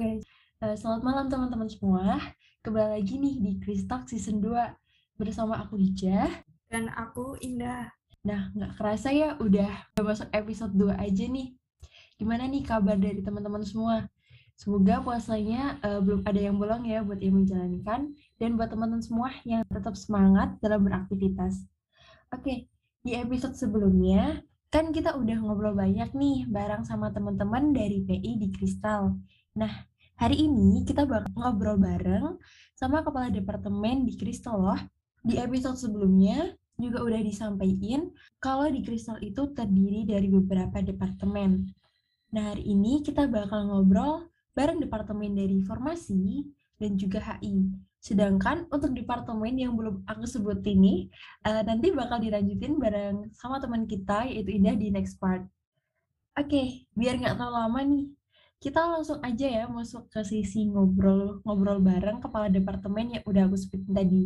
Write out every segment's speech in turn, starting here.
Oke, uh, selamat malam teman-teman semua. Kembali lagi nih di Chris Talk Season 2 bersama aku Hijah. Dan aku Indah. Nah, nggak kerasa ya udah, masuk episode 2 aja nih. Gimana nih kabar dari teman-teman semua? Semoga puasanya uh, belum ada yang bolong ya buat yang menjalankan dan buat teman-teman semua yang tetap semangat dalam beraktivitas. Oke, di episode sebelumnya kan kita udah ngobrol banyak nih bareng sama teman-teman dari PI di Kristal. Nah, hari ini kita bakal ngobrol bareng sama kepala departemen di Kristal loh. Di episode sebelumnya juga udah disampaikan kalau di Kristal itu terdiri dari beberapa departemen. Nah, hari ini kita bakal ngobrol bareng departemen dari formasi dan juga HI. Sedangkan untuk departemen yang belum aku sebut ini, uh, nanti bakal dilanjutin bareng sama teman kita, yaitu Indah di next part. Oke, okay, biar nggak terlalu lama nih, kita langsung aja ya masuk ke sisi ngobrol-ngobrol bareng kepala departemen yang udah aku sebutin tadi.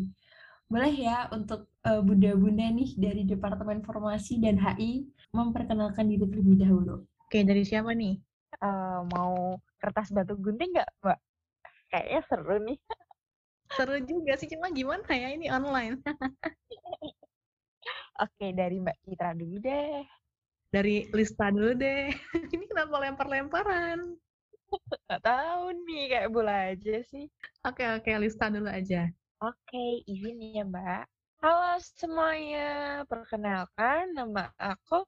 Boleh ya untuk uh, bunda-bunda nih dari Departemen Formasi dan HI memperkenalkan diri terlebih dahulu. Oke, dari siapa nih? Uh, mau kertas batu gunting nggak, Mbak? Kayaknya seru nih. Seru juga sih, cuma gimana ya ini online. Oke, dari Mbak Citra dulu deh. Dari Lista dulu deh. ini kenapa lempar-lemparan? Gak tahu nih, kayak bola aja sih. Oke, oke, Lista dulu aja. Oke, izin ya Mbak. Halo semuanya, perkenalkan nama aku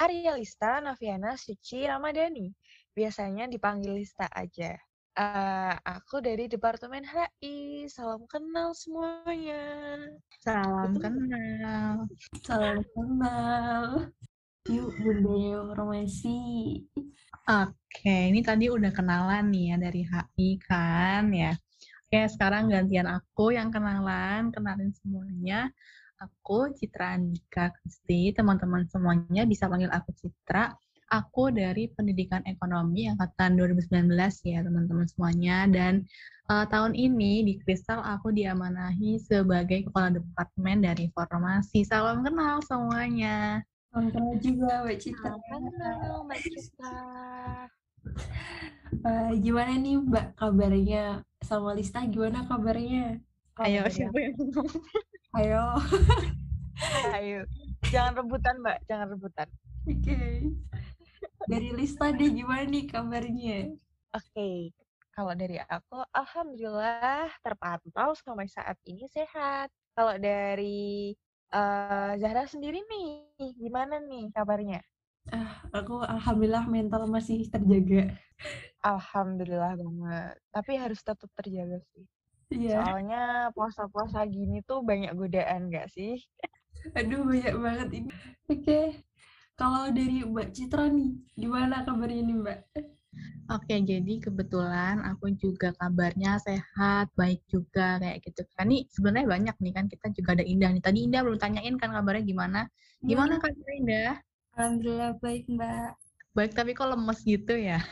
Arya Lista Noviana Suci Ramadhani. Biasanya dipanggil Lista aja. Uh, aku dari Departemen HI. Salam kenal semuanya. Salam kenal. Salam kenal. Yuk, Bunda Romasi. Oke, ini tadi udah kenalan nih ya dari HI kan ya. Oke, sekarang gantian aku yang kenalan, kenalin semuanya. Aku Citra Andika Kristi, teman-teman semuanya bisa panggil aku Citra aku dari Pendidikan Ekonomi angkatan 2019 ya teman-teman semuanya dan uh, tahun ini di Kristal aku diamanahi sebagai kepala departemen dari formasi. Salam kenal semuanya. Salam kenal juga Mbak Cita. Salam kenal Mbak Cita. Uh, gimana nih Mbak kabarnya sama Lista gimana kabarnya? Ayo siapa yang Ayo. Ayo. Jangan rebutan Mbak, jangan rebutan. Oke. Okay dari Lista deh gimana nih kabarnya? Oke, okay. kalau dari aku, alhamdulillah terpantau sampai saat ini sehat. Kalau dari uh, Zahra sendiri nih, gimana nih kabarnya? Ah, aku alhamdulillah mental masih terjaga. Alhamdulillah banget. Tapi harus tetap terjaga sih. Iya. Soalnya puasa-puasa gini tuh banyak godaan gak sih? Aduh, banyak banget ini. Oke. Okay. Kalau dari Mbak Citra nih, gimana kabarnya nih Mbak? Oke, jadi kebetulan aku juga kabarnya sehat, baik juga kayak gitu. Kan nih sebenarnya banyak nih kan kita juga ada Indah nih. Tadi Indah belum tanyain kan kabarnya gimana? Gimana ya. kabar Indah? Alhamdulillah baik Mbak. Baik, tapi kok lemes gitu ya?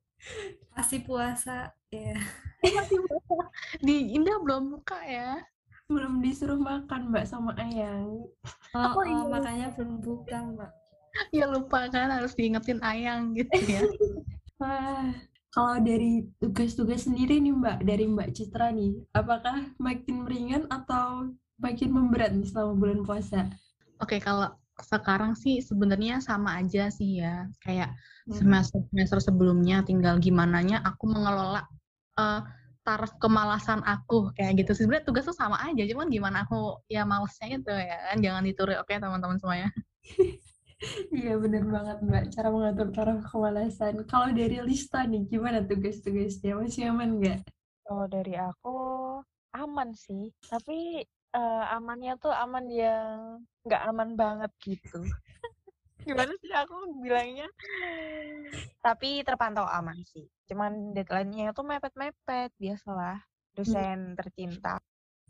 Masih puasa, ya. Masih puasa. Di Indah belum buka ya? Belum disuruh makan Mbak sama Ayang. Oh, oh, iya. makanya belum buka Mbak. ya lupa kan harus diingetin ayang gitu ya. Wah, kalau dari tugas-tugas sendiri nih Mbak, dari Mbak Citra nih, apakah makin ringan atau makin memberat nih selama bulan puasa? Oke, kalau sekarang sih sebenarnya sama aja sih ya. Kayak hmm. semester semester sebelumnya tinggal gimana nya aku mengelola uh, taraf kemalasan aku kayak gitu sebenarnya tugas tuh sama aja cuman gimana aku ya malesnya itu ya kan jangan dituruti oke teman-teman semuanya Iya bener banget Mbak, cara mengatur taraf kemalasan. Kalau dari Lista nih, gimana tugas-tugasnya? Masih aman nggak? Kalau dari aku aman sih, tapi uh, amannya tuh aman yang nggak aman banget gitu. Gimana sih aku bilangnya? Tapi terpantau aman sih. Cuman deadline-nya tuh mepet-mepet, biasalah. Dosen tercinta.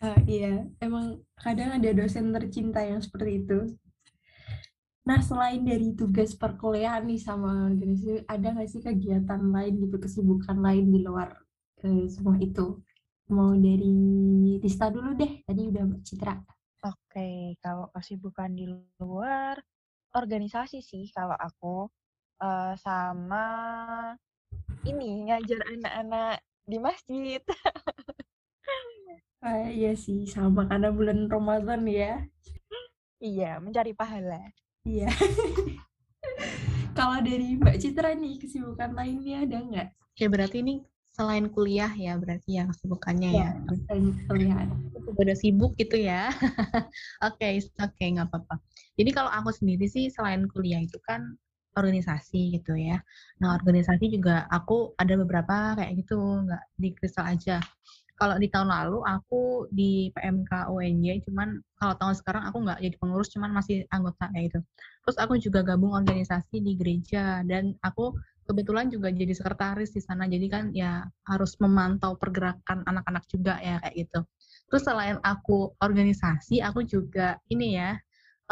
Uh, iya, emang kadang ada dosen tercinta yang seperti itu. Nah, selain dari tugas perkuliahan nih sama organisasi, ada nggak sih kegiatan lain gitu, kesibukan lain di luar eh, semua itu? Mau dari Tista dulu deh, tadi udah Mbak Citra. Oke, kalau kesibukan di luar, organisasi sih kalau aku, uh, sama ini ngajar anak-anak di masjid. Ah, iya sih, sama karena bulan Ramadan ya. Iya, mencari pahala. Iya. Kalau dari Mbak Citra nih, kesibukan lainnya ada nggak? Oke, berarti ini selain kuliah ya, berarti yang kesibukannya ya. Selain kuliah. Udah sibuk gitu ya. Oke, oke, nggak apa-apa. Jadi kalau aku sendiri sih selain kuliah itu kan organisasi gitu ya. Nah, organisasi juga aku ada beberapa kayak gitu, nggak di kristal aja. Kalau di tahun lalu aku di PMK UNJ, cuman kalau tahun sekarang aku nggak jadi pengurus, cuman masih anggota kayak gitu. Terus aku juga gabung organisasi di gereja dan aku kebetulan juga jadi sekretaris di sana. Jadi kan ya harus memantau pergerakan anak-anak juga ya kayak gitu. Terus selain aku organisasi, aku juga ini ya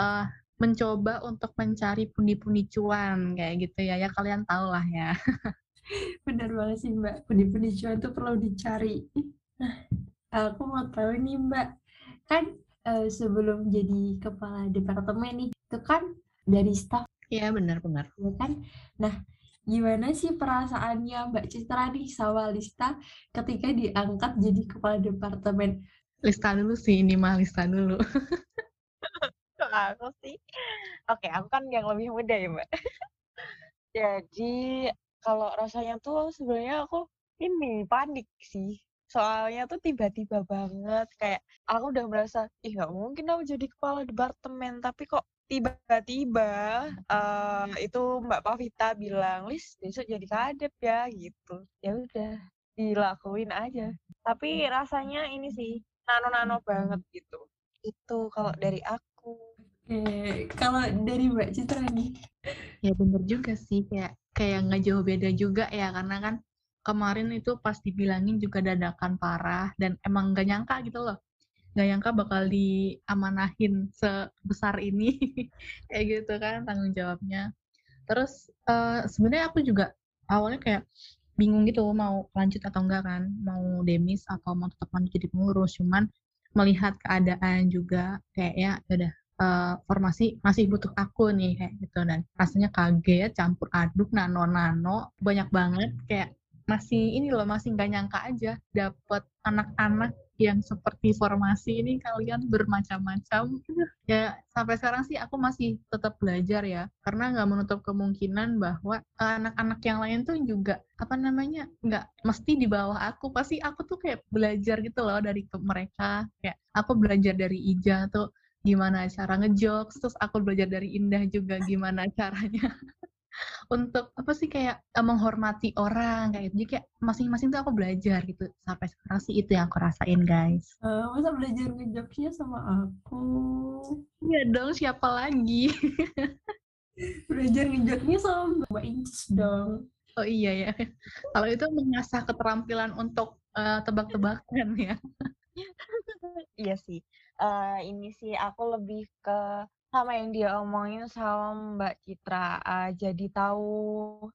uh, mencoba untuk mencari pundi-pundi cuan kayak gitu ya. Ya kalian tahu lah ya. Benar banget sih Mbak, pundi-pundi cuan itu perlu dicari. Nah, aku mau tahu nih Mbak, kan uh, sebelum jadi kepala departemen nih, itu kan dari staff. Iya benar-benar. Ya kan? Nah, gimana sih perasaannya Mbak Citra nih sama Lista ketika diangkat jadi kepala departemen? Lista dulu sih, ini mah Lista dulu. aku sih, oke aku kan yang lebih muda ya Mbak. jadi kalau rasanya tuh sebenarnya aku ini panik sih soalnya tuh tiba-tiba banget kayak aku udah merasa ih nggak mungkin aku jadi kepala departemen tapi kok tiba-tiba uh, itu Mbak Pavita bilang Lis besok jadi kadep ya gitu. Ya udah. Dilakuin aja. Tapi rasanya ini sih nano-nano banget gitu. Itu kalau dari aku. Oke, kalau dari Mbak Citra nih? Ya bener juga sih kayak kayak nggak jauh beda juga ya karena kan kemarin itu pas dibilangin juga dadakan parah dan emang gak nyangka gitu loh gak nyangka bakal diamanahin sebesar ini. Kayak gitu kan tanggung jawabnya. Terus uh, sebenarnya aku juga awalnya kayak bingung gitu mau lanjut atau enggak kan? Mau demis atau mau tetap lanjut jadi pengurus? Cuman melihat keadaan juga kayak ya udah uh, formasi masih butuh aku nih kayak gitu. Dan rasanya kaget campur aduk nano nano banyak banget. Kayak masih ini loh masih nggak nyangka aja dapat anak-anak yang seperti formasi ini kalian bermacam-macam. Ya sampai sekarang sih aku masih tetap belajar ya. Karena nggak menutup kemungkinan bahwa anak-anak yang lain tuh juga apa namanya nggak mesti di bawah aku. Pasti aku tuh kayak belajar gitu loh dari mereka. Kayak aku belajar dari Ija tuh gimana cara ngejokes terus aku belajar dari Indah juga gimana caranya untuk apa sih kayak uh, menghormati orang kayak gitu. Jadi kayak masing-masing tuh aku belajar gitu. Sampai sekarang sih itu yang aku rasain, guys. Uh, masa belajar ngejokesnya sama aku? Iya dong, siapa lagi? belajar ngejokesnya sama Mbak Incis dong. Oh iya ya. Kalau itu mengasah keterampilan untuk uh, tebak-tebakan ya. iya sih. Uh, ini sih aku lebih ke sama yang dia omongin sama Mbak Citra, uh, jadi tahu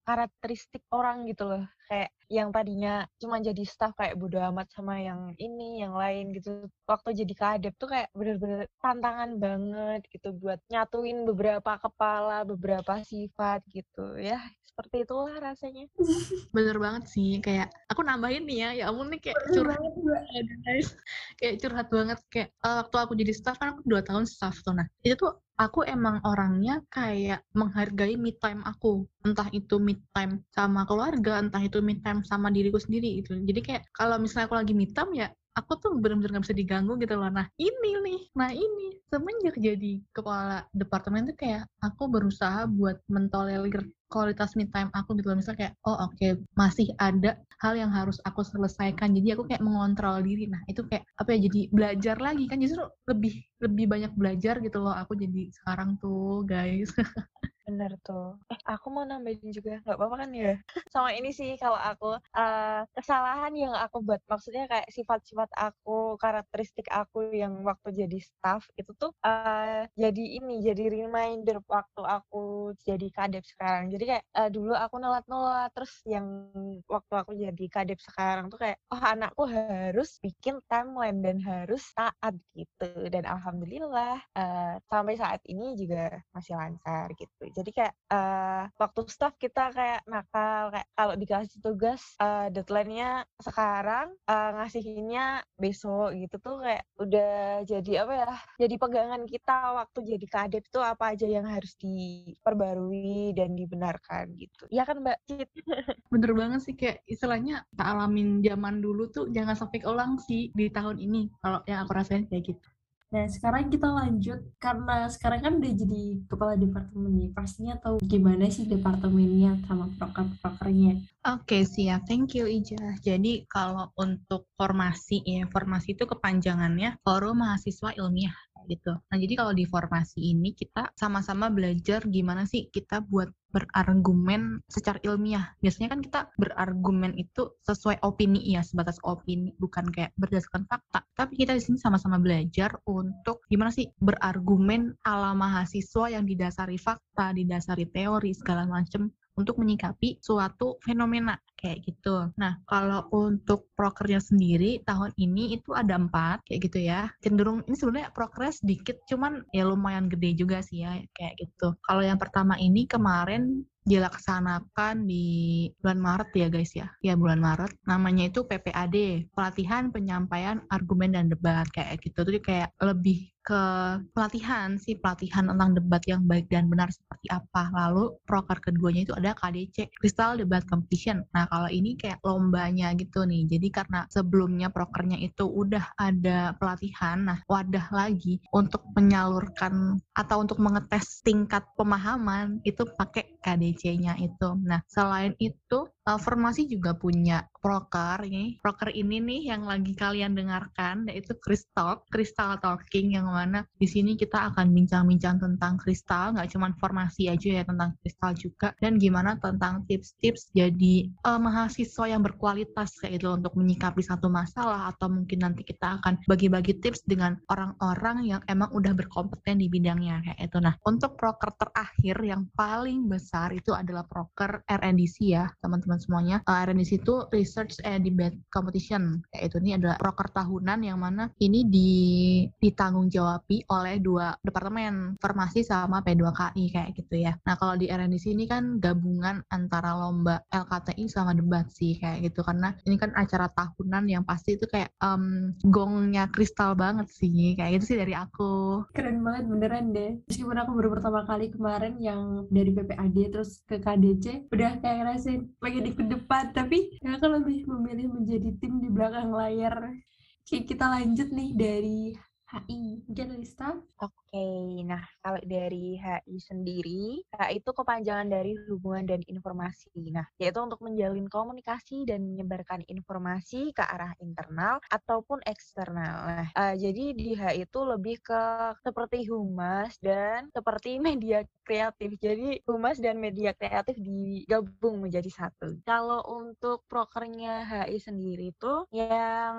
karakteristik orang gitu loh. Kayak yang tadinya cuma jadi staff kayak bodo amat sama yang ini, yang lain gitu. Waktu jadi kadep tuh kayak bener-bener tantangan banget gitu buat nyatuin beberapa kepala, beberapa sifat gitu ya. Seperti itulah rasanya. Bener banget sih, kayak aku nambahin nih ya, ya ampun nih kayak curhat banget guys. kayak curhat banget kayak uh, waktu aku jadi staff kan aku dua tahun staff tuh nah itu tuh aku emang orangnya kayak menghargai me time aku. Entah itu me time sama keluarga entah itu me time sama diriku sendiri itu jadi kayak kalau misalnya aku lagi me time ya aku tuh bener-bener gak bisa diganggu gitu loh. Nah ini nih nah ini semenjak jadi kepala departemen tuh kayak aku berusaha buat mentolerir kualitas me time aku gitu loh. Misalnya kayak oh oke okay, masih ada hal yang harus aku selesaikan. Jadi aku kayak mengontrol diri. Nah itu kayak apa ya jadi belajar lagi kan. Justru lebih lebih banyak belajar gitu loh. Aku jadi sekarang tuh guys. Bener tuh. Eh, aku mau nambahin juga, nggak apa-apa kan ya? Sama ini sih kalau aku, uh, kesalahan yang aku buat, maksudnya kayak sifat-sifat aku, karakteristik aku yang waktu jadi staff, itu tuh uh, jadi ini, jadi reminder waktu aku jadi kadep sekarang. Jadi kayak uh, dulu aku nelat-nelat, terus yang waktu aku jadi kadep sekarang tuh kayak, oh anakku harus bikin timeline dan harus taat gitu. Dan alhamdulillah uh, sampai saat ini juga masih lancar gitu Jadi kayak uh, waktu staff kita kayak nakal kayak kalau dikasih tugas uh, deadline-nya sekarang uh, ngasihinnya besok gitu tuh kayak udah jadi apa ya? Jadi pegangan kita waktu jadi kadep itu apa aja yang harus diperbarui dan dibenarkan gitu. Iya kan Mbak Cit? Bener banget sih kayak istilahnya tak alamin zaman dulu tuh jangan sampai keulang sih di tahun ini kalau yang aku rasain kayak gitu. Nah, sekarang kita lanjut karena sekarang kan udah jadi kepala departemen nih. Pastinya tahu gimana sih departemennya sama proker-prokernya. Oke, okay, siap. Thank you, Ija. Jadi kalau untuk formasi ya, formasi itu kepanjangannya Forum Mahasiswa Ilmiah gitu. Nah, jadi kalau di formasi ini kita sama-sama belajar gimana sih kita buat berargumen secara ilmiah. Biasanya kan kita berargumen itu sesuai opini ya, sebatas opini, bukan kayak berdasarkan fakta. Tapi kita di sini sama-sama belajar untuk gimana sih berargumen ala mahasiswa yang didasari fakta, didasari teori segala macam untuk menyikapi suatu fenomena kayak gitu. Nah, kalau untuk prokernya sendiri tahun ini itu ada empat kayak gitu ya. Cenderung ini sebenarnya progres sedikit, cuman ya lumayan gede juga sih ya kayak gitu. Kalau yang pertama ini kemarin dilaksanakan di bulan Maret ya guys ya. Ya bulan Maret. Namanya itu PPAD, pelatihan penyampaian argumen dan debat kayak gitu. Jadi kayak lebih ke pelatihan sih pelatihan tentang debat yang baik dan benar seperti apa lalu proker keduanya itu ada KDC Crystal Debat Competition nah kalau ini kayak lombanya gitu nih jadi karena sebelumnya prokernya itu udah ada pelatihan nah wadah lagi untuk menyalurkan atau untuk mengetes tingkat pemahaman itu pakai KDC-nya itu. Nah selain itu uh, Formasi juga punya proker ini. Proker ini nih yang lagi kalian dengarkan yaitu Crystal, Crystal Talking yang mana di sini kita akan bincang-bincang tentang kristal, nggak cuma formasi aja ya tentang kristal juga dan gimana tentang tips-tips jadi uh, mahasiswa yang berkualitas kayak itu untuk menyikapi satu masalah atau mungkin nanti kita akan bagi-bagi tips dengan orang-orang yang emang udah berkompeten di bidangnya kayak itu. Nah, untuk proker terakhir yang paling besar itu adalah proker RNDC ya, teman-teman teman-teman semuanya. Uh, RNDC itu Research and Debate Competition. Yaitu ini adalah proker tahunan yang mana ini di ditanggung jawabi oleh dua departemen, farmasi sama P2KI kayak gitu ya. Nah, kalau di RNDC ini kan gabungan antara lomba LKTI sama debat sih kayak gitu karena ini kan acara tahunan yang pasti itu kayak um, gongnya kristal banget sih kayak gitu sih dari aku. Keren banget beneran deh. Meskipun aku baru pertama kali kemarin yang dari PPAD terus ke KDC udah kayak ngerasain pengen di depan tapi ya aku lebih memilih menjadi tim di belakang layar Oke, kita lanjut nih dari HI. Mungkin Lista? Oke, nah kalau dari HI sendiri, HI itu kepanjangan dari hubungan dan informasi. Nah, yaitu untuk menjalin komunikasi dan menyebarkan informasi ke arah internal ataupun eksternal. Nah, uh, jadi di HI itu lebih ke seperti humas dan seperti media kreatif. Jadi humas dan media kreatif digabung menjadi satu. Kalau untuk prokernya HI sendiri itu yang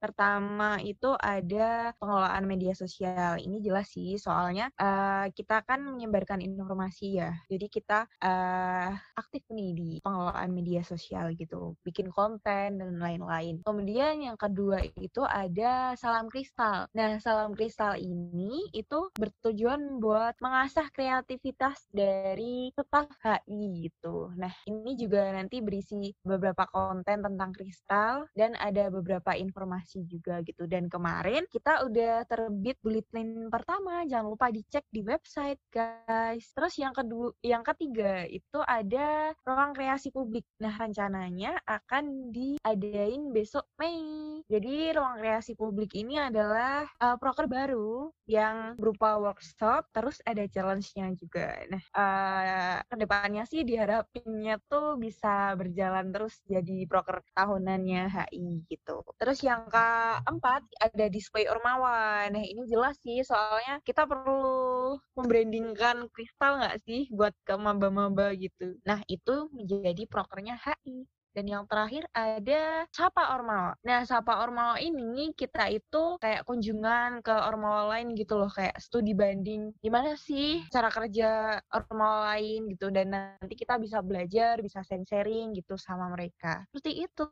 pertama itu ada pengelolaan media sosial. Ini jelas sih soalnya uh, kita kan menyebarkan informasi ya. Jadi kita uh, aktif nih di pengelolaan media sosial gitu, bikin konten dan lain-lain. Kemudian yang kedua itu ada salam kristal. Nah, salam kristal ini itu bertujuan buat mengasah kreativitas dari staf HI gitu. Nah, ini juga nanti berisi beberapa konten tentang kristal dan ada beberapa informasi juga gitu. Dan kemarin kita udah terbit bulletin pertama jangan lupa dicek di website guys. Terus yang kedua, yang ketiga itu ada ruang kreasi publik. Nah rencananya akan diadain besok Mei. Jadi ruang kreasi publik ini adalah uh, proker baru yang berupa workshop, terus ada challenge-nya juga. Nah uh, ke depannya sih diharapinnya tuh bisa berjalan terus jadi proker tahunannya HI gitu. Terus yang keempat ada display Ormawa. Nah ini jelas sih soalnya kita perlu membrandingkan kristal nggak sih buat ke maba-maba gitu. Nah, itu menjadi prokernya HI. Dan yang terakhir ada Sapa Ormawa. Nah, Sapa Ormawa ini kita itu kayak kunjungan ke Ormawa lain gitu loh, kayak studi banding. Gimana sih cara kerja Ormawa lain gitu. Dan nanti kita bisa belajar, bisa sharing gitu sama mereka. Seperti itu.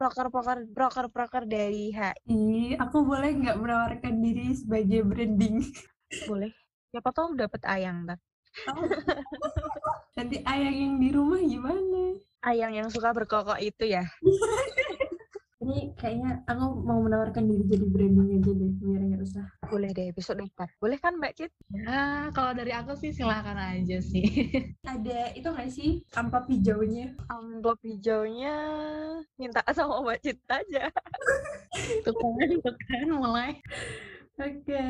Proker-proker proker-proker dari HI. Aku boleh nggak menawarkan diri sebagai branding? Boleh. Siapa tahu dapat ayang, tak? Oh. Nanti ayang yang di rumah gimana? Ayang yang suka berkokok itu ya. Ini kayaknya aku mau menawarkan diri jadi branding aja deh, biar nggak usah. Boleh deh, besok daftar. Boleh kan Mbak Cit? Ya, kalau dari aku sih silakan aja sih. Ada itu nggak sih amplop hijaunya? Amplop hijaunya minta sama Mbak Cit aja. Tuh kan, tuh kan mulai. Oke,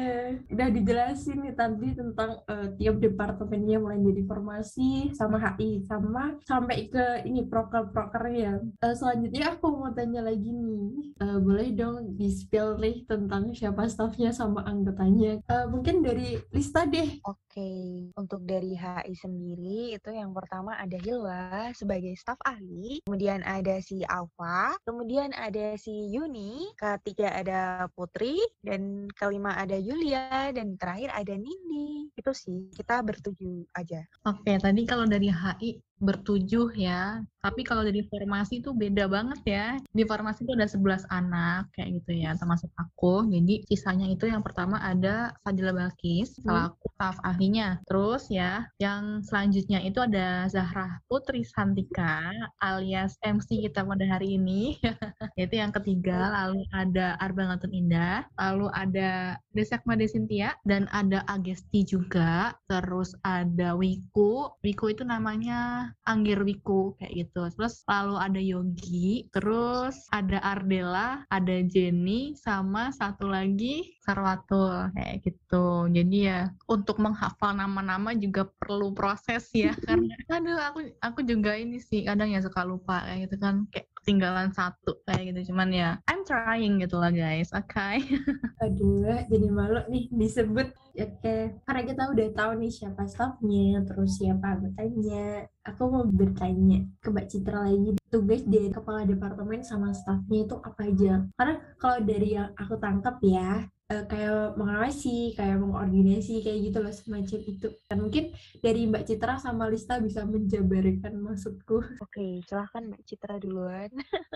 udah dijelasin nih tadi tentang eh, tiap departemennya mulai dari formasi sama HI sama sampai ke ini proker-prokernya. Eh, selanjutnya aku mau tanya lagi nih, Eh, boleh dong di spill nih tentang siapa staffnya sama anggotanya. Eh, mungkin dari Lista deh. Oke, untuk dari HI sendiri itu yang pertama ada Hilwa sebagai staf ahli, kemudian ada si Alfa, kemudian ada si Yuni, ketiga ada Putri, dan kelima ada Yulia, dan terakhir ada Nindi. Itu sih, kita bertujuh aja. Oke, tadi kalau dari HI bertujuh ya. Tapi kalau dari formasi itu beda banget ya. Di formasi itu ada 11 anak kayak gitu ya, termasuk aku. Jadi sisanya itu yang pertama ada Fadila Balkis, selaku staf ahlinya. Terus ya, yang selanjutnya itu ada Zahra Putri Santika alias MC kita pada hari ini. Itu yang ketiga, lalu ada Arba Ngatun Indah, lalu ada Desak Made Cynthia, dan ada Agesti juga. Terus ada Wiku. Wiku itu namanya Anggir Wiku kayak gitu. Terus lalu ada Yogi, terus ada Ardela, ada Jenny, sama satu lagi Sarwatul kayak gitu. Jadi ya untuk menghafal nama-nama juga perlu proses ya karena aduh aku aku juga ini sih kadang ya suka lupa kayak gitu kan kayak ketinggalan satu kayak gitu cuman ya I'm trying gitu lah guys oke Aduh, jadi malu nih disebut. Oke, karena kita udah tahu nih siapa staffnya, terus siapa anggotanya. Aku mau bertanya ke Mbak Citra lagi, tugas dari kepala departemen sama staffnya itu apa aja? Karena kalau dari yang aku tangkap ya, eh, kayak mengawasi, kayak mengkoordinasi, kayak gitu loh semacam itu. Dan mungkin dari Mbak Citra sama Lista bisa menjabarkan maksudku. Oke, silahkan Mbak Citra duluan.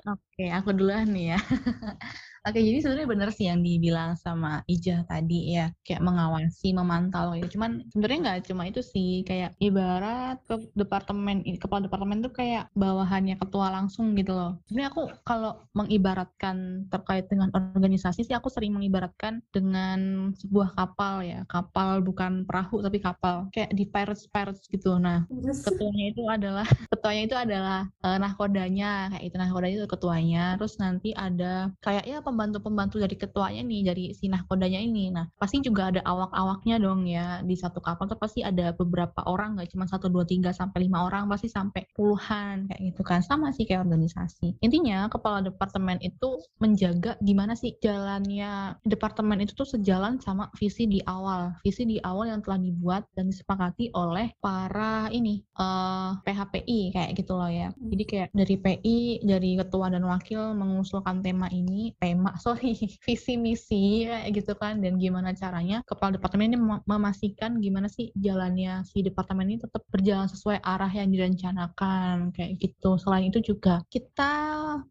Oke, aku duluan nih ya. Oke, jadi sebenarnya benar sih yang dibilang sama Ija tadi ya, kayak mengawasi, memantau gitu. Cuman sebenarnya nggak cuma itu sih, kayak ibarat ke departemen, kepala departemen tuh kayak bawahannya ketua langsung gitu loh. Sebenarnya aku kalau mengibaratkan terkait dengan organisasi sih, aku sering mengibaratkan dengan sebuah kapal ya, kapal bukan perahu tapi kapal, kayak di pirates pirates gitu. Nah, ketuanya itu adalah ketuanya itu adalah eh, nahkodanya kayak itu nahkodanya itu ketuanya terus nanti ada kayak ya pembantu-pembantu dari ketuanya nih dari si nahkodanya ini. Nah pasti juga ada awak-awaknya dong ya di satu kapal tuh pasti ada beberapa orang nggak cuma satu dua tiga sampai lima orang pasti sampai puluhan kayak gitu kan. Sama sih kayak organisasi. Intinya kepala departemen itu menjaga gimana sih jalannya departemen itu tuh sejalan sama visi di awal. Visi di awal yang telah dibuat dan disepakati oleh para ini eh PHPI kayak gitu loh ya. Jadi kayak dari PI, dari ketua dan wakil mengusulkan tema ini, tema sorry, visi misi kayak gitu kan dan gimana caranya kepala departemen ini mem- memastikan gimana sih jalannya si departemen ini tetap berjalan sesuai arah yang direncanakan kayak gitu. Selain itu juga kita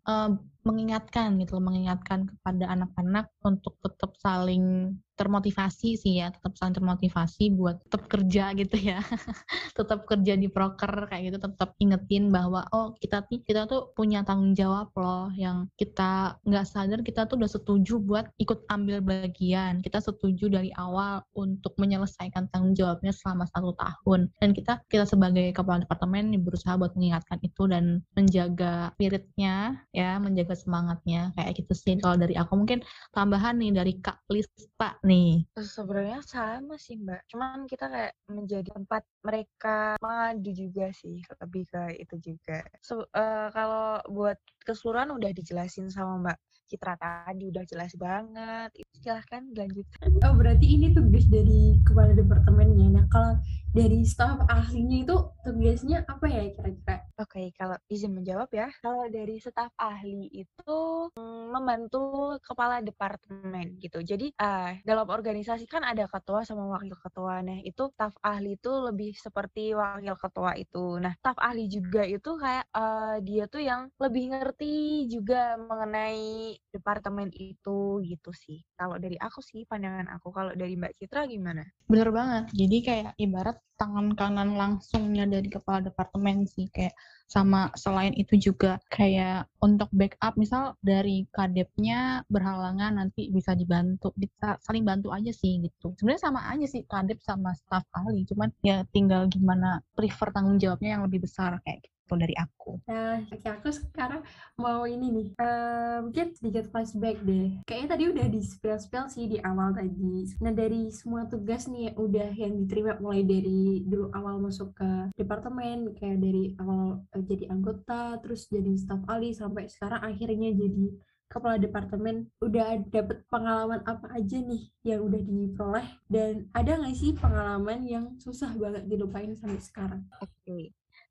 eh, mengingatkan gitu, loh, mengingatkan kepada anak-anak untuk tetap saling termotivasi sih ya, tetap saling termotivasi buat tetap kerja gitu ya. tetap kerja di proker kayak gitu tetap ingetin bahwa oh kita kita tuh punya tanggung jawab loh yang kita nggak sadar kita tuh udah setuju buat ikut ambil bagian kita setuju dari awal untuk menyelesaikan tanggung jawabnya selama satu tahun dan kita kita sebagai kepala departemen berusaha buat mengingatkan itu dan menjaga spiritnya ya menjaga semangatnya kayak gitu sih. Kalau dari aku mungkin tambahan nih dari Kak Lista nih. Sebenarnya sama sih Mbak, cuman kita kayak menjadi tempat mereka mengadu juga sih, lebih ke itu juga. Se- eh, kalau buat keseluruhan udah dijelasin sama Mbak Citra tadi, udah jelas banget. Silahkan dilanjutkan. oh berarti ini tugas dari kepala departemennya. Nah, kalau dari staf ahlinya itu tugasnya apa ya kira-kira? Oke, kalau izin menjawab ya. Kalau dari staf ahli itu mm, membantu kepala departemen gitu. Jadi uh, dalam organisasi kan ada ketua sama wakil ketua. Nah itu staf ahli itu lebih seperti wakil ketua itu. Nah staf ahli juga itu kayak uh, dia tuh yang lebih ngerti juga mengenai departemen itu gitu sih. Kalau dari aku sih pandangan aku. Kalau dari Mbak Citra gimana? Bener banget. Jadi kayak ibarat tangan kanan langsungnya dari kepala departemen sih kayak sama selain itu juga kayak untuk backup misal dari kadepnya berhalangan nanti bisa dibantu bisa saling bantu aja sih gitu sebenarnya sama aja sih kadep sama staff ahli cuman ya tinggal gimana prefer tanggung jawabnya yang lebih besar kayak gitu gitu dari aku. Nah, oke aku sekarang mau ini nih, uh, mungkin sedikit flashback deh. Kayaknya tadi udah di spill-spill sih di awal tadi. Nah, dari semua tugas nih udah yang diterima mulai dari dulu awal masuk ke departemen, kayak dari awal uh, jadi anggota, terus jadi staff ahli, sampai sekarang akhirnya jadi kepala departemen udah dapet pengalaman apa aja nih yang udah diperoleh dan ada nggak sih pengalaman yang susah banget dilupain sampai sekarang? Oke, okay.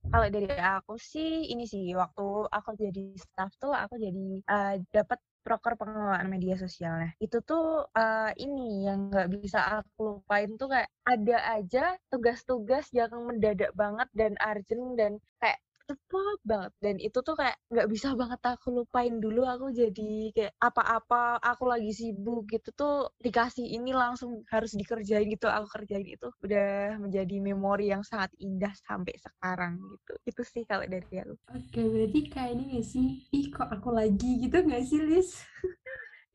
Kalau dari aku sih ini sih waktu aku jadi staff tuh aku jadi uh, dapat proker pengelolaan media sosialnya. Itu tuh uh, ini yang nggak bisa aku lupain tuh kayak ada aja tugas-tugas yang mendadak banget dan urgent dan kayak cepet banget. Dan itu tuh kayak nggak bisa banget aku lupain dulu aku jadi kayak apa-apa aku lagi sibuk gitu tuh dikasih ini langsung harus dikerjain gitu aku kerjain itu udah menjadi memori yang sangat indah sampai sekarang gitu. Itu sih kalau dari aku. Oke berarti kayak ini gak sih? Ih kok aku lagi gitu gak sih Lis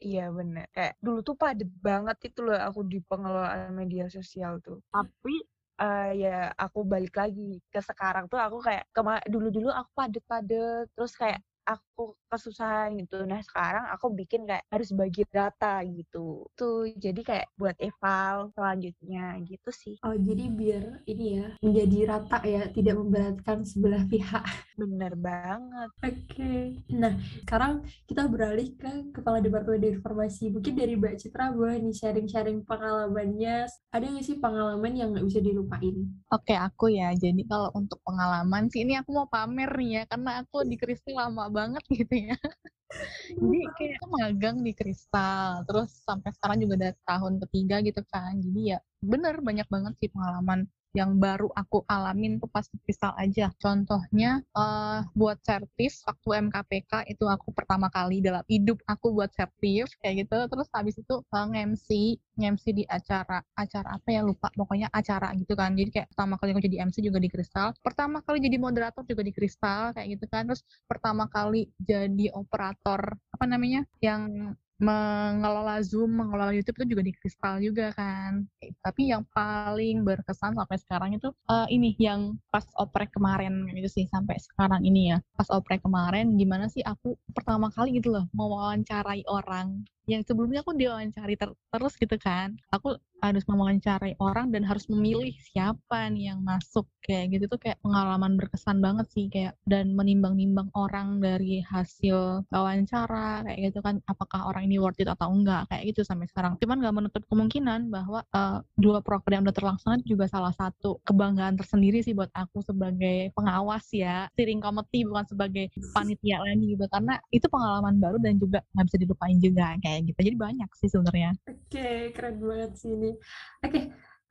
Iya bener. Kayak dulu tuh padet banget itu loh aku di pengelolaan media sosial tuh. Tapi uh, ya aku balik lagi. Ke sekarang tuh aku kayak dulu-dulu aku padet-padet terus kayak aku kesusahan gitu. Nah sekarang aku bikin kayak harus bagi data gitu. Tuh jadi kayak buat eval selanjutnya gitu sih. Oh jadi biar ini ya menjadi rata ya, tidak memberatkan sebelah pihak. Bener banget. Oke. Okay. Nah sekarang kita beralih ke kepala departemen informasi. Mungkin dari Mbak Citra boleh nih sharing-sharing pengalamannya. Ada nggak sih pengalaman yang nggak bisa dilupain? Oke okay, aku ya. Jadi kalau untuk pengalaman sih ini aku mau pamer nih ya, karena aku di Kristi lama banget gitu ya. Jadi kayak aku magang di Kristal, terus sampai sekarang juga udah tahun ketiga gitu kan. Jadi ya bener banyak banget sih pengalaman yang baru aku alamin tuh pas kristal aja. Contohnya uh, buat sertif waktu MKPK itu aku pertama kali dalam hidup aku buat sertif kayak gitu. Terus habis itu uh, nge-MC, nge-MC di acara acara apa ya lupa pokoknya acara gitu kan. Jadi kayak pertama kali aku jadi MC juga di Kristal, pertama kali jadi moderator juga di Kristal kayak gitu kan. Terus pertama kali jadi operator apa namanya yang mengelola Zoom, mengelola YouTube itu juga di Kristal juga kan. Tapi yang paling berkesan sampai sekarang itu uh, ini yang pas oprek kemarin gitu sih sampai sekarang ini ya. Pas oprek kemarin gimana sih aku pertama kali gitu loh mau orang yang sebelumnya aku diwawancari ter terus gitu kan. Aku harus mewawancarai orang dan harus memilih siapa nih yang masuk kayak gitu. Tuh kayak pengalaman berkesan banget sih kayak dan menimbang-nimbang orang dari hasil wawancara kayak gitu kan. Apakah orang ini worth it atau enggak kayak gitu sampai sekarang. Cuman nggak menutup kemungkinan bahwa uh, dua program yang udah terlaksana juga salah satu kebanggaan tersendiri sih buat aku sebagai pengawas ya. Steering committee bukan sebagai panitia lagi gitu. Karena itu pengalaman baru dan juga nggak bisa dilupain juga kayak gitu jadi banyak sih sebenarnya oke okay, keren banget sih ini Oke, okay.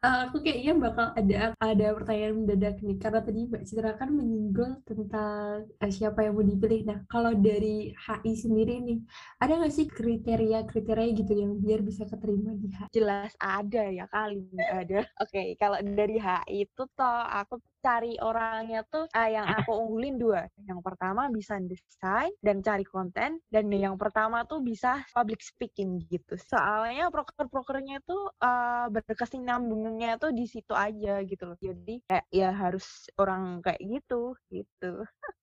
uh, eh, aku kayaknya bakal ada ada pertanyaan mendadak nih karena tadi Mbak Citra kan menyinggung tentang uh, siapa yang mau dipilih. Nah, kalau dari HI sendiri nih, ada nggak sih kriteria-kriteria gitu yang biar bisa keterima di HI? Jelas ada ya kali ada. Oke, okay, kalau dari HI itu toh aku cari orangnya tuh uh, yang aku unggulin dua. Yang pertama bisa desain dan cari konten dan yang pertama tuh bisa public speaking gitu. Soalnya proker-prokernya tuh uh, berkesinambungannya tuh di situ aja gitu loh. Jadi kayak ya harus orang kayak gitu gitu.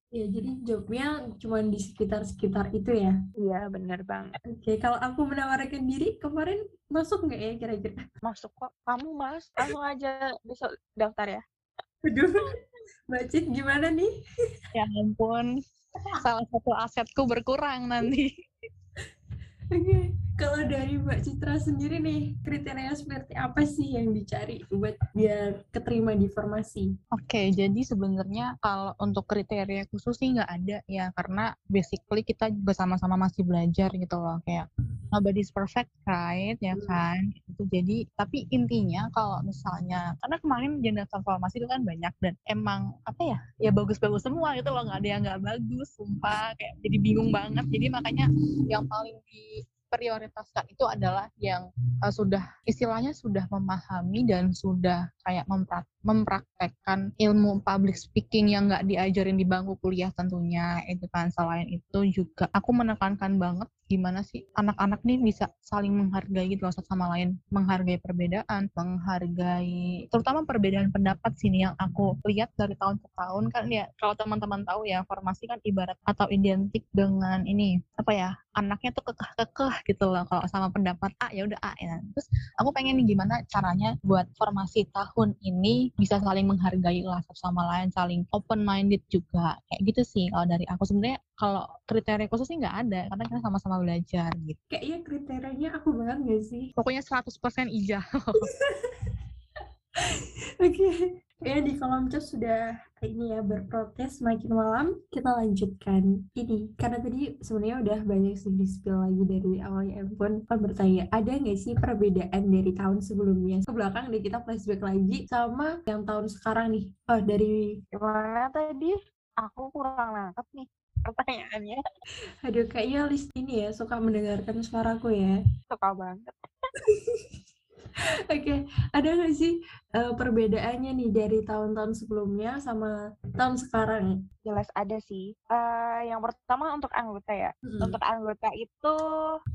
Ya, jadi jobnya cuma di sekitar-sekitar itu ya? Iya, bener banget. Oke, kalau aku menawarkan diri, kemarin masuk nggak ya kira-kira? Masuk kok. Kamu, Mas. Langsung aja besok daftar ya. Aduh, Mbak gimana nih? Ya ampun, salah satu asetku berkurang nanti. Oke, Kalau dari Mbak Citra sendiri nih, kriteria seperti apa sih yang dicari buat biar keterima di formasi? Oke, jadi sebenarnya kalau untuk kriteria khusus sih nggak ada ya, karena basically kita juga sama-sama masih belajar gitu loh, kayak nobody's perfect, right? Ya kan? Itu jadi, tapi intinya kalau misalnya, karena kemarin agenda transformasi itu kan banyak dan emang apa ya, ya bagus-bagus semua gitu loh, nggak ada yang nggak bagus, sumpah, kayak jadi bingung banget. Jadi makanya yang paling di prioritaskan itu adalah yang uh, sudah istilahnya sudah memahami dan sudah kayak memprak mempraktekkan ilmu public speaking yang nggak diajarin di bangku kuliah tentunya itu kan. Selain itu juga aku menekankan banget gimana sih anak-anak nih bisa saling menghargai gitu loh satu sama lain. Menghargai perbedaan menghargai terutama perbedaan pendapat sini yang aku lihat dari tahun ke tahun. Kan ya kalau teman-teman tahu ya formasi kan ibarat atau identik dengan ini apa ya anaknya tuh kekeh-kekeh gitu loh kalau sama pendapat A ya udah A ya. Terus aku pengen nih gimana caranya buat formasi tahun ini bisa saling menghargai lah satu sama lain saling open minded juga. Kayak gitu sih kalau dari aku. Sebenarnya kalau kriteria khusus sih nggak ada karena kita sama-sama belajar gitu. Kayaknya kriterianya aku banget gak sih? pokoknya 100% ijazah Oke, ya di kolom chat sudah ini ya berprotes makin malam. Kita lanjutkan ini karena tadi sebenarnya udah banyak sih di spill lagi dari awalnya pun kan bertanya ada nggak sih perbedaan dari tahun sebelumnya ke belakang deh kita flashback lagi sama yang tahun sekarang nih. Oh dari Gimana tadi? Aku kurang nangkep nih pertanyaannya. aduh kayaknya list ini ya suka mendengarkan suaraku ya. Suka banget. Oke, ada nggak sih eh, perbedaannya nih dari tahun-tahun sebelumnya sama tahun sekarang? Jelas ada sih. Eh, yang pertama untuk anggota ya. Mm-mm. Untuk anggota itu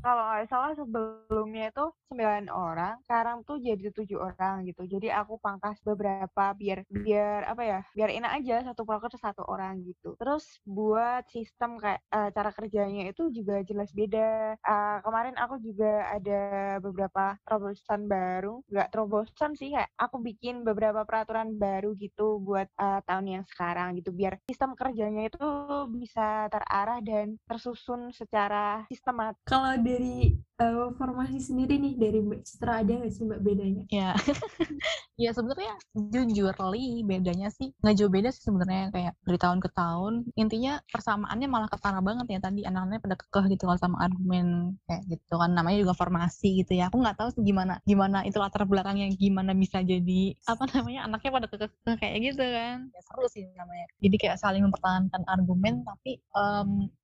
kalau nggak salah sebelumnya itu 9 orang, sekarang tuh jadi tujuh orang gitu. Jadi aku pangkas beberapa biar biar apa ya? Biar enak aja satu proker satu orang gitu. Terus buat sistem kayak eh, cara kerjanya itu juga jelas beda. Eh, kemarin aku juga ada beberapa terobosan baru, nggak terobosan sih kayak aku bikin beberapa peraturan baru gitu buat eh, tahun yang sekarang gitu biar sistem kerjanya itu bisa terarah dan tersusun secara sistematis. Kalau dari eh, formasi sendiri nih dari Mbak Citra ada nggak sih Mbak bedanya? ya ya sebenarnya jujur li bedanya sih nggak jauh beda sih sebenarnya kayak dari tahun ke tahun. Intinya persamaannya malah ketara banget ya tadi anak-anaknya pada kekeh gitu kalau sama argumen kayak gitu kan. Namanya juga formasi gitu ya. Aku nggak tahu sih gimana gimana itu latar belakangnya gimana bisa jadi apa namanya anaknya pada kekeh kayak gitu kan. Ya seru sih namanya. Jadi kayak saling mempertahankan argumen tapi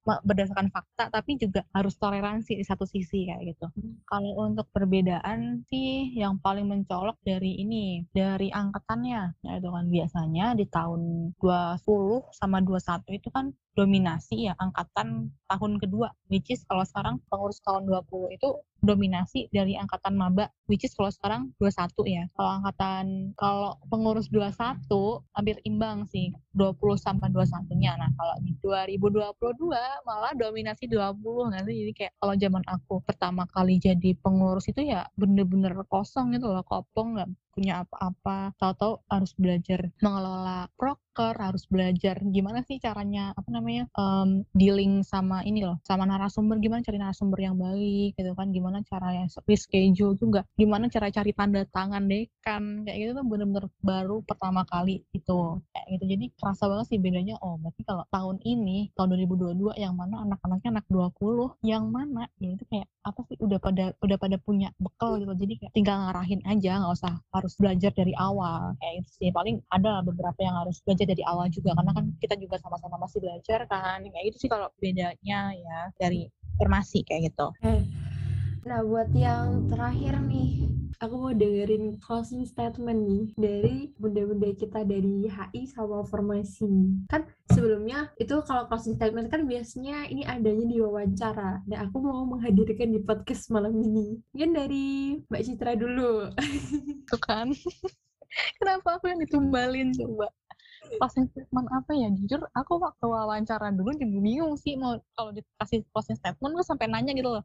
me- berdasarkan fakta tapi juga harus toleransi di satu sisi kayak gitu. Kalau untuk perbedaan sih yang paling mencolok dari ini dari angkatannya. Ya itu kan biasanya di tahun 20 sama 21 itu kan dominasi ya angkatan tahun kedua which is kalau sekarang pengurus tahun 20 itu dominasi dari angkatan maba which is kalau sekarang 21 ya. Kalau angkatan kalau pengurus 21 hampir imbang sih 20 sama 21 nya nah kalau di 2022 malah dominasi 20 nanti jadi kayak kalau zaman aku pertama kali jadi pengurus itu ya bener-bener kosong gitu loh kopong nggak punya apa-apa. Tahu-tahu harus belajar mengelola proker harus belajar. Gimana sih caranya apa namanya em, dealing sama ini loh sama narasumber? Gimana cari narasumber yang baik gitu kan? Gimana caranya reschedule juga? Gimana cara cari tanda tangan dekan kayak gitu tuh bener-bener baru pertama kali itu kayak gitu. Jadi kerasa banget sih bedanya. Oh berarti kalau tahun ini tahun 2022 yang mana anak-anaknya anak 20 yang mana? Ya itu kayak apa sih? Udah pada udah pada punya bekal gitu. Jadi kayak tinggal ngarahin aja nggak usah harus belajar dari awal. Kayak itu sih. Paling ada beberapa yang harus belajar dari awal juga karena kan kita juga sama-sama masih belajar kan kayak gitu sih kalau bedanya ya dari formasi kayak gitu Eh, Nah, buat yang terakhir nih, aku mau dengerin closing statement nih dari bunda-bunda kita dari HI sama formasi. Kan sebelumnya itu kalau closing statement kan biasanya ini adanya di wawancara. Nah, aku mau menghadirkan di podcast malam ini. Mungkin dari Mbak Citra dulu. itu kan kenapa aku yang ditumbalin coba closing statement apa ya? Jujur aku waktu wawancara dulu juga bingung sih mau kalau dikasih closing statement gue sampai nanya gitu loh.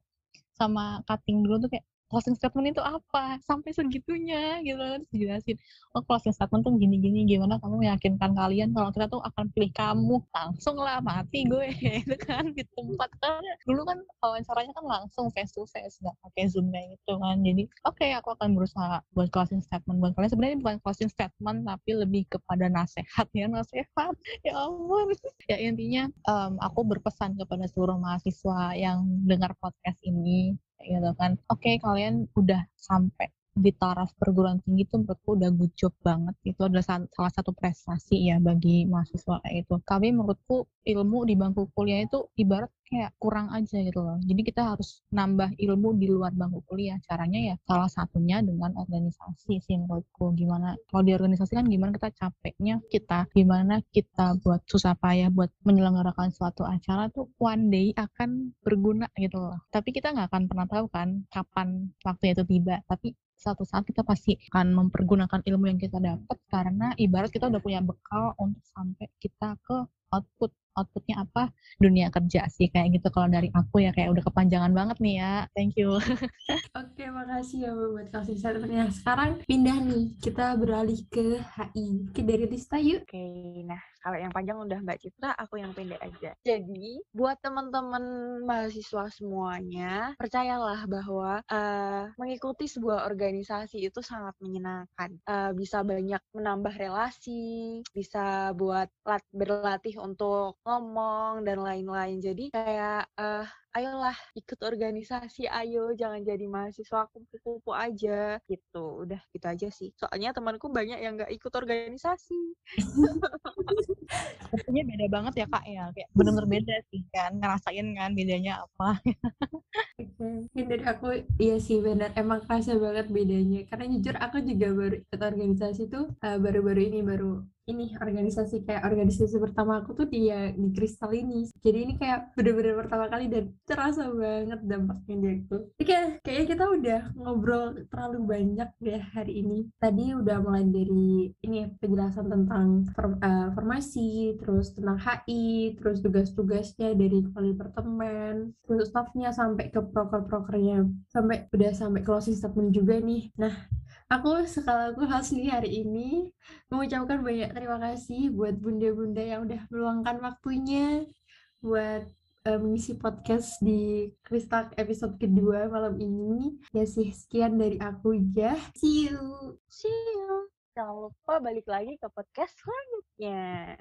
Sama cutting dulu tuh kayak closing statement itu apa? Sampai segitunya gitu kan. Dijelasin oh closing statement tuh gini-gini gimana kamu meyakinkan kalian kalau kita tuh akan pilih kamu? Langsung lah mati gue gitu kan di tempat kan dulu kan wawancaranya kan langsung face to face nggak pakai zoom kayak gitu kan. Jadi oke okay, aku akan berusaha buat closing statement buat kalian. Sebenarnya bukan closing statement tapi lebih kepada nasihat ya nasihat. Ya ampun. Ya intinya um, aku berpesan kepada seluruh mahasiswa yang dengar podcast ini gitu kan. Oke okay, kalian udah sampai di taraf perguruan tinggi itu menurutku udah good job banget. Itu adalah salah satu prestasi ya bagi mahasiswa itu tapi menurutku ilmu di bangku kuliah itu ibarat kayak kurang aja gitu loh. Jadi kita harus nambah ilmu di luar bangku kuliah. Caranya ya salah satunya dengan organisasi sih menurutku. Gimana kalau di organisasi kan gimana kita capeknya kita gimana kita buat susah payah buat menyelenggarakan suatu acara tuh one day akan berguna gitu loh. Tapi kita nggak akan pernah tahu kan kapan waktu itu tiba. Tapi suatu saat kita pasti akan mempergunakan ilmu yang kita dapat karena ibarat kita udah punya bekal untuk sampai kita ke output outputnya apa? Dunia kerja sih kayak gitu. Kalau dari aku ya kayak udah kepanjangan banget nih ya. Thank you. Oke makasih ya buat kasih statementnya sekarang pindah nih kita beralih ke HI ke dari Lista yuk. Oke nah kalau yang panjang udah Mbak Citra, aku yang pendek aja. Jadi, buat teman-teman mahasiswa semuanya, percayalah bahwa uh, mengikuti sebuah organisasi itu sangat menyenangkan. Uh, bisa banyak menambah relasi, bisa buat lat berlatih untuk ngomong dan lain-lain. Jadi kayak uh, ayolah ikut organisasi ayo jangan jadi mahasiswa kupu-kupu aja. Gitu. Udah gitu aja sih. Soalnya temanku banyak yang nggak ikut organisasi. Sepertinya beda banget ya kak ya. Kayak benar-benar beda sih kan. Ngerasain kan bedanya apa. Mungkin dari aku iya sih benar emang kerasa banget bedanya. Karena jujur aku juga baru ikut organisasi tuh uh, baru-baru ini baru ini organisasi kayak organisasi pertama aku tuh dia di kristal ini. Jadi ini kayak bener-bener pertama kali dan terasa banget dampaknya dia itu kayak kayaknya kita udah ngobrol terlalu banyak deh hari ini. Tadi udah mulai dari ini penjelasan tentang form, uh, formasi terus tentang HI terus tugas-tugasnya dari kepala departemen terus staffnya sampai ke proker-prokernya. Sampai udah sampai closing statement juga nih. Nah aku sekaligus host nih hari ini mengucapkan banyak terima kasih buat bunda-bunda yang udah meluangkan waktunya buat uh, mengisi podcast di Kristak episode kedua malam ini. Ya sih, sekian dari aku ya. See you. See you. Jangan lupa balik lagi ke podcast selanjutnya.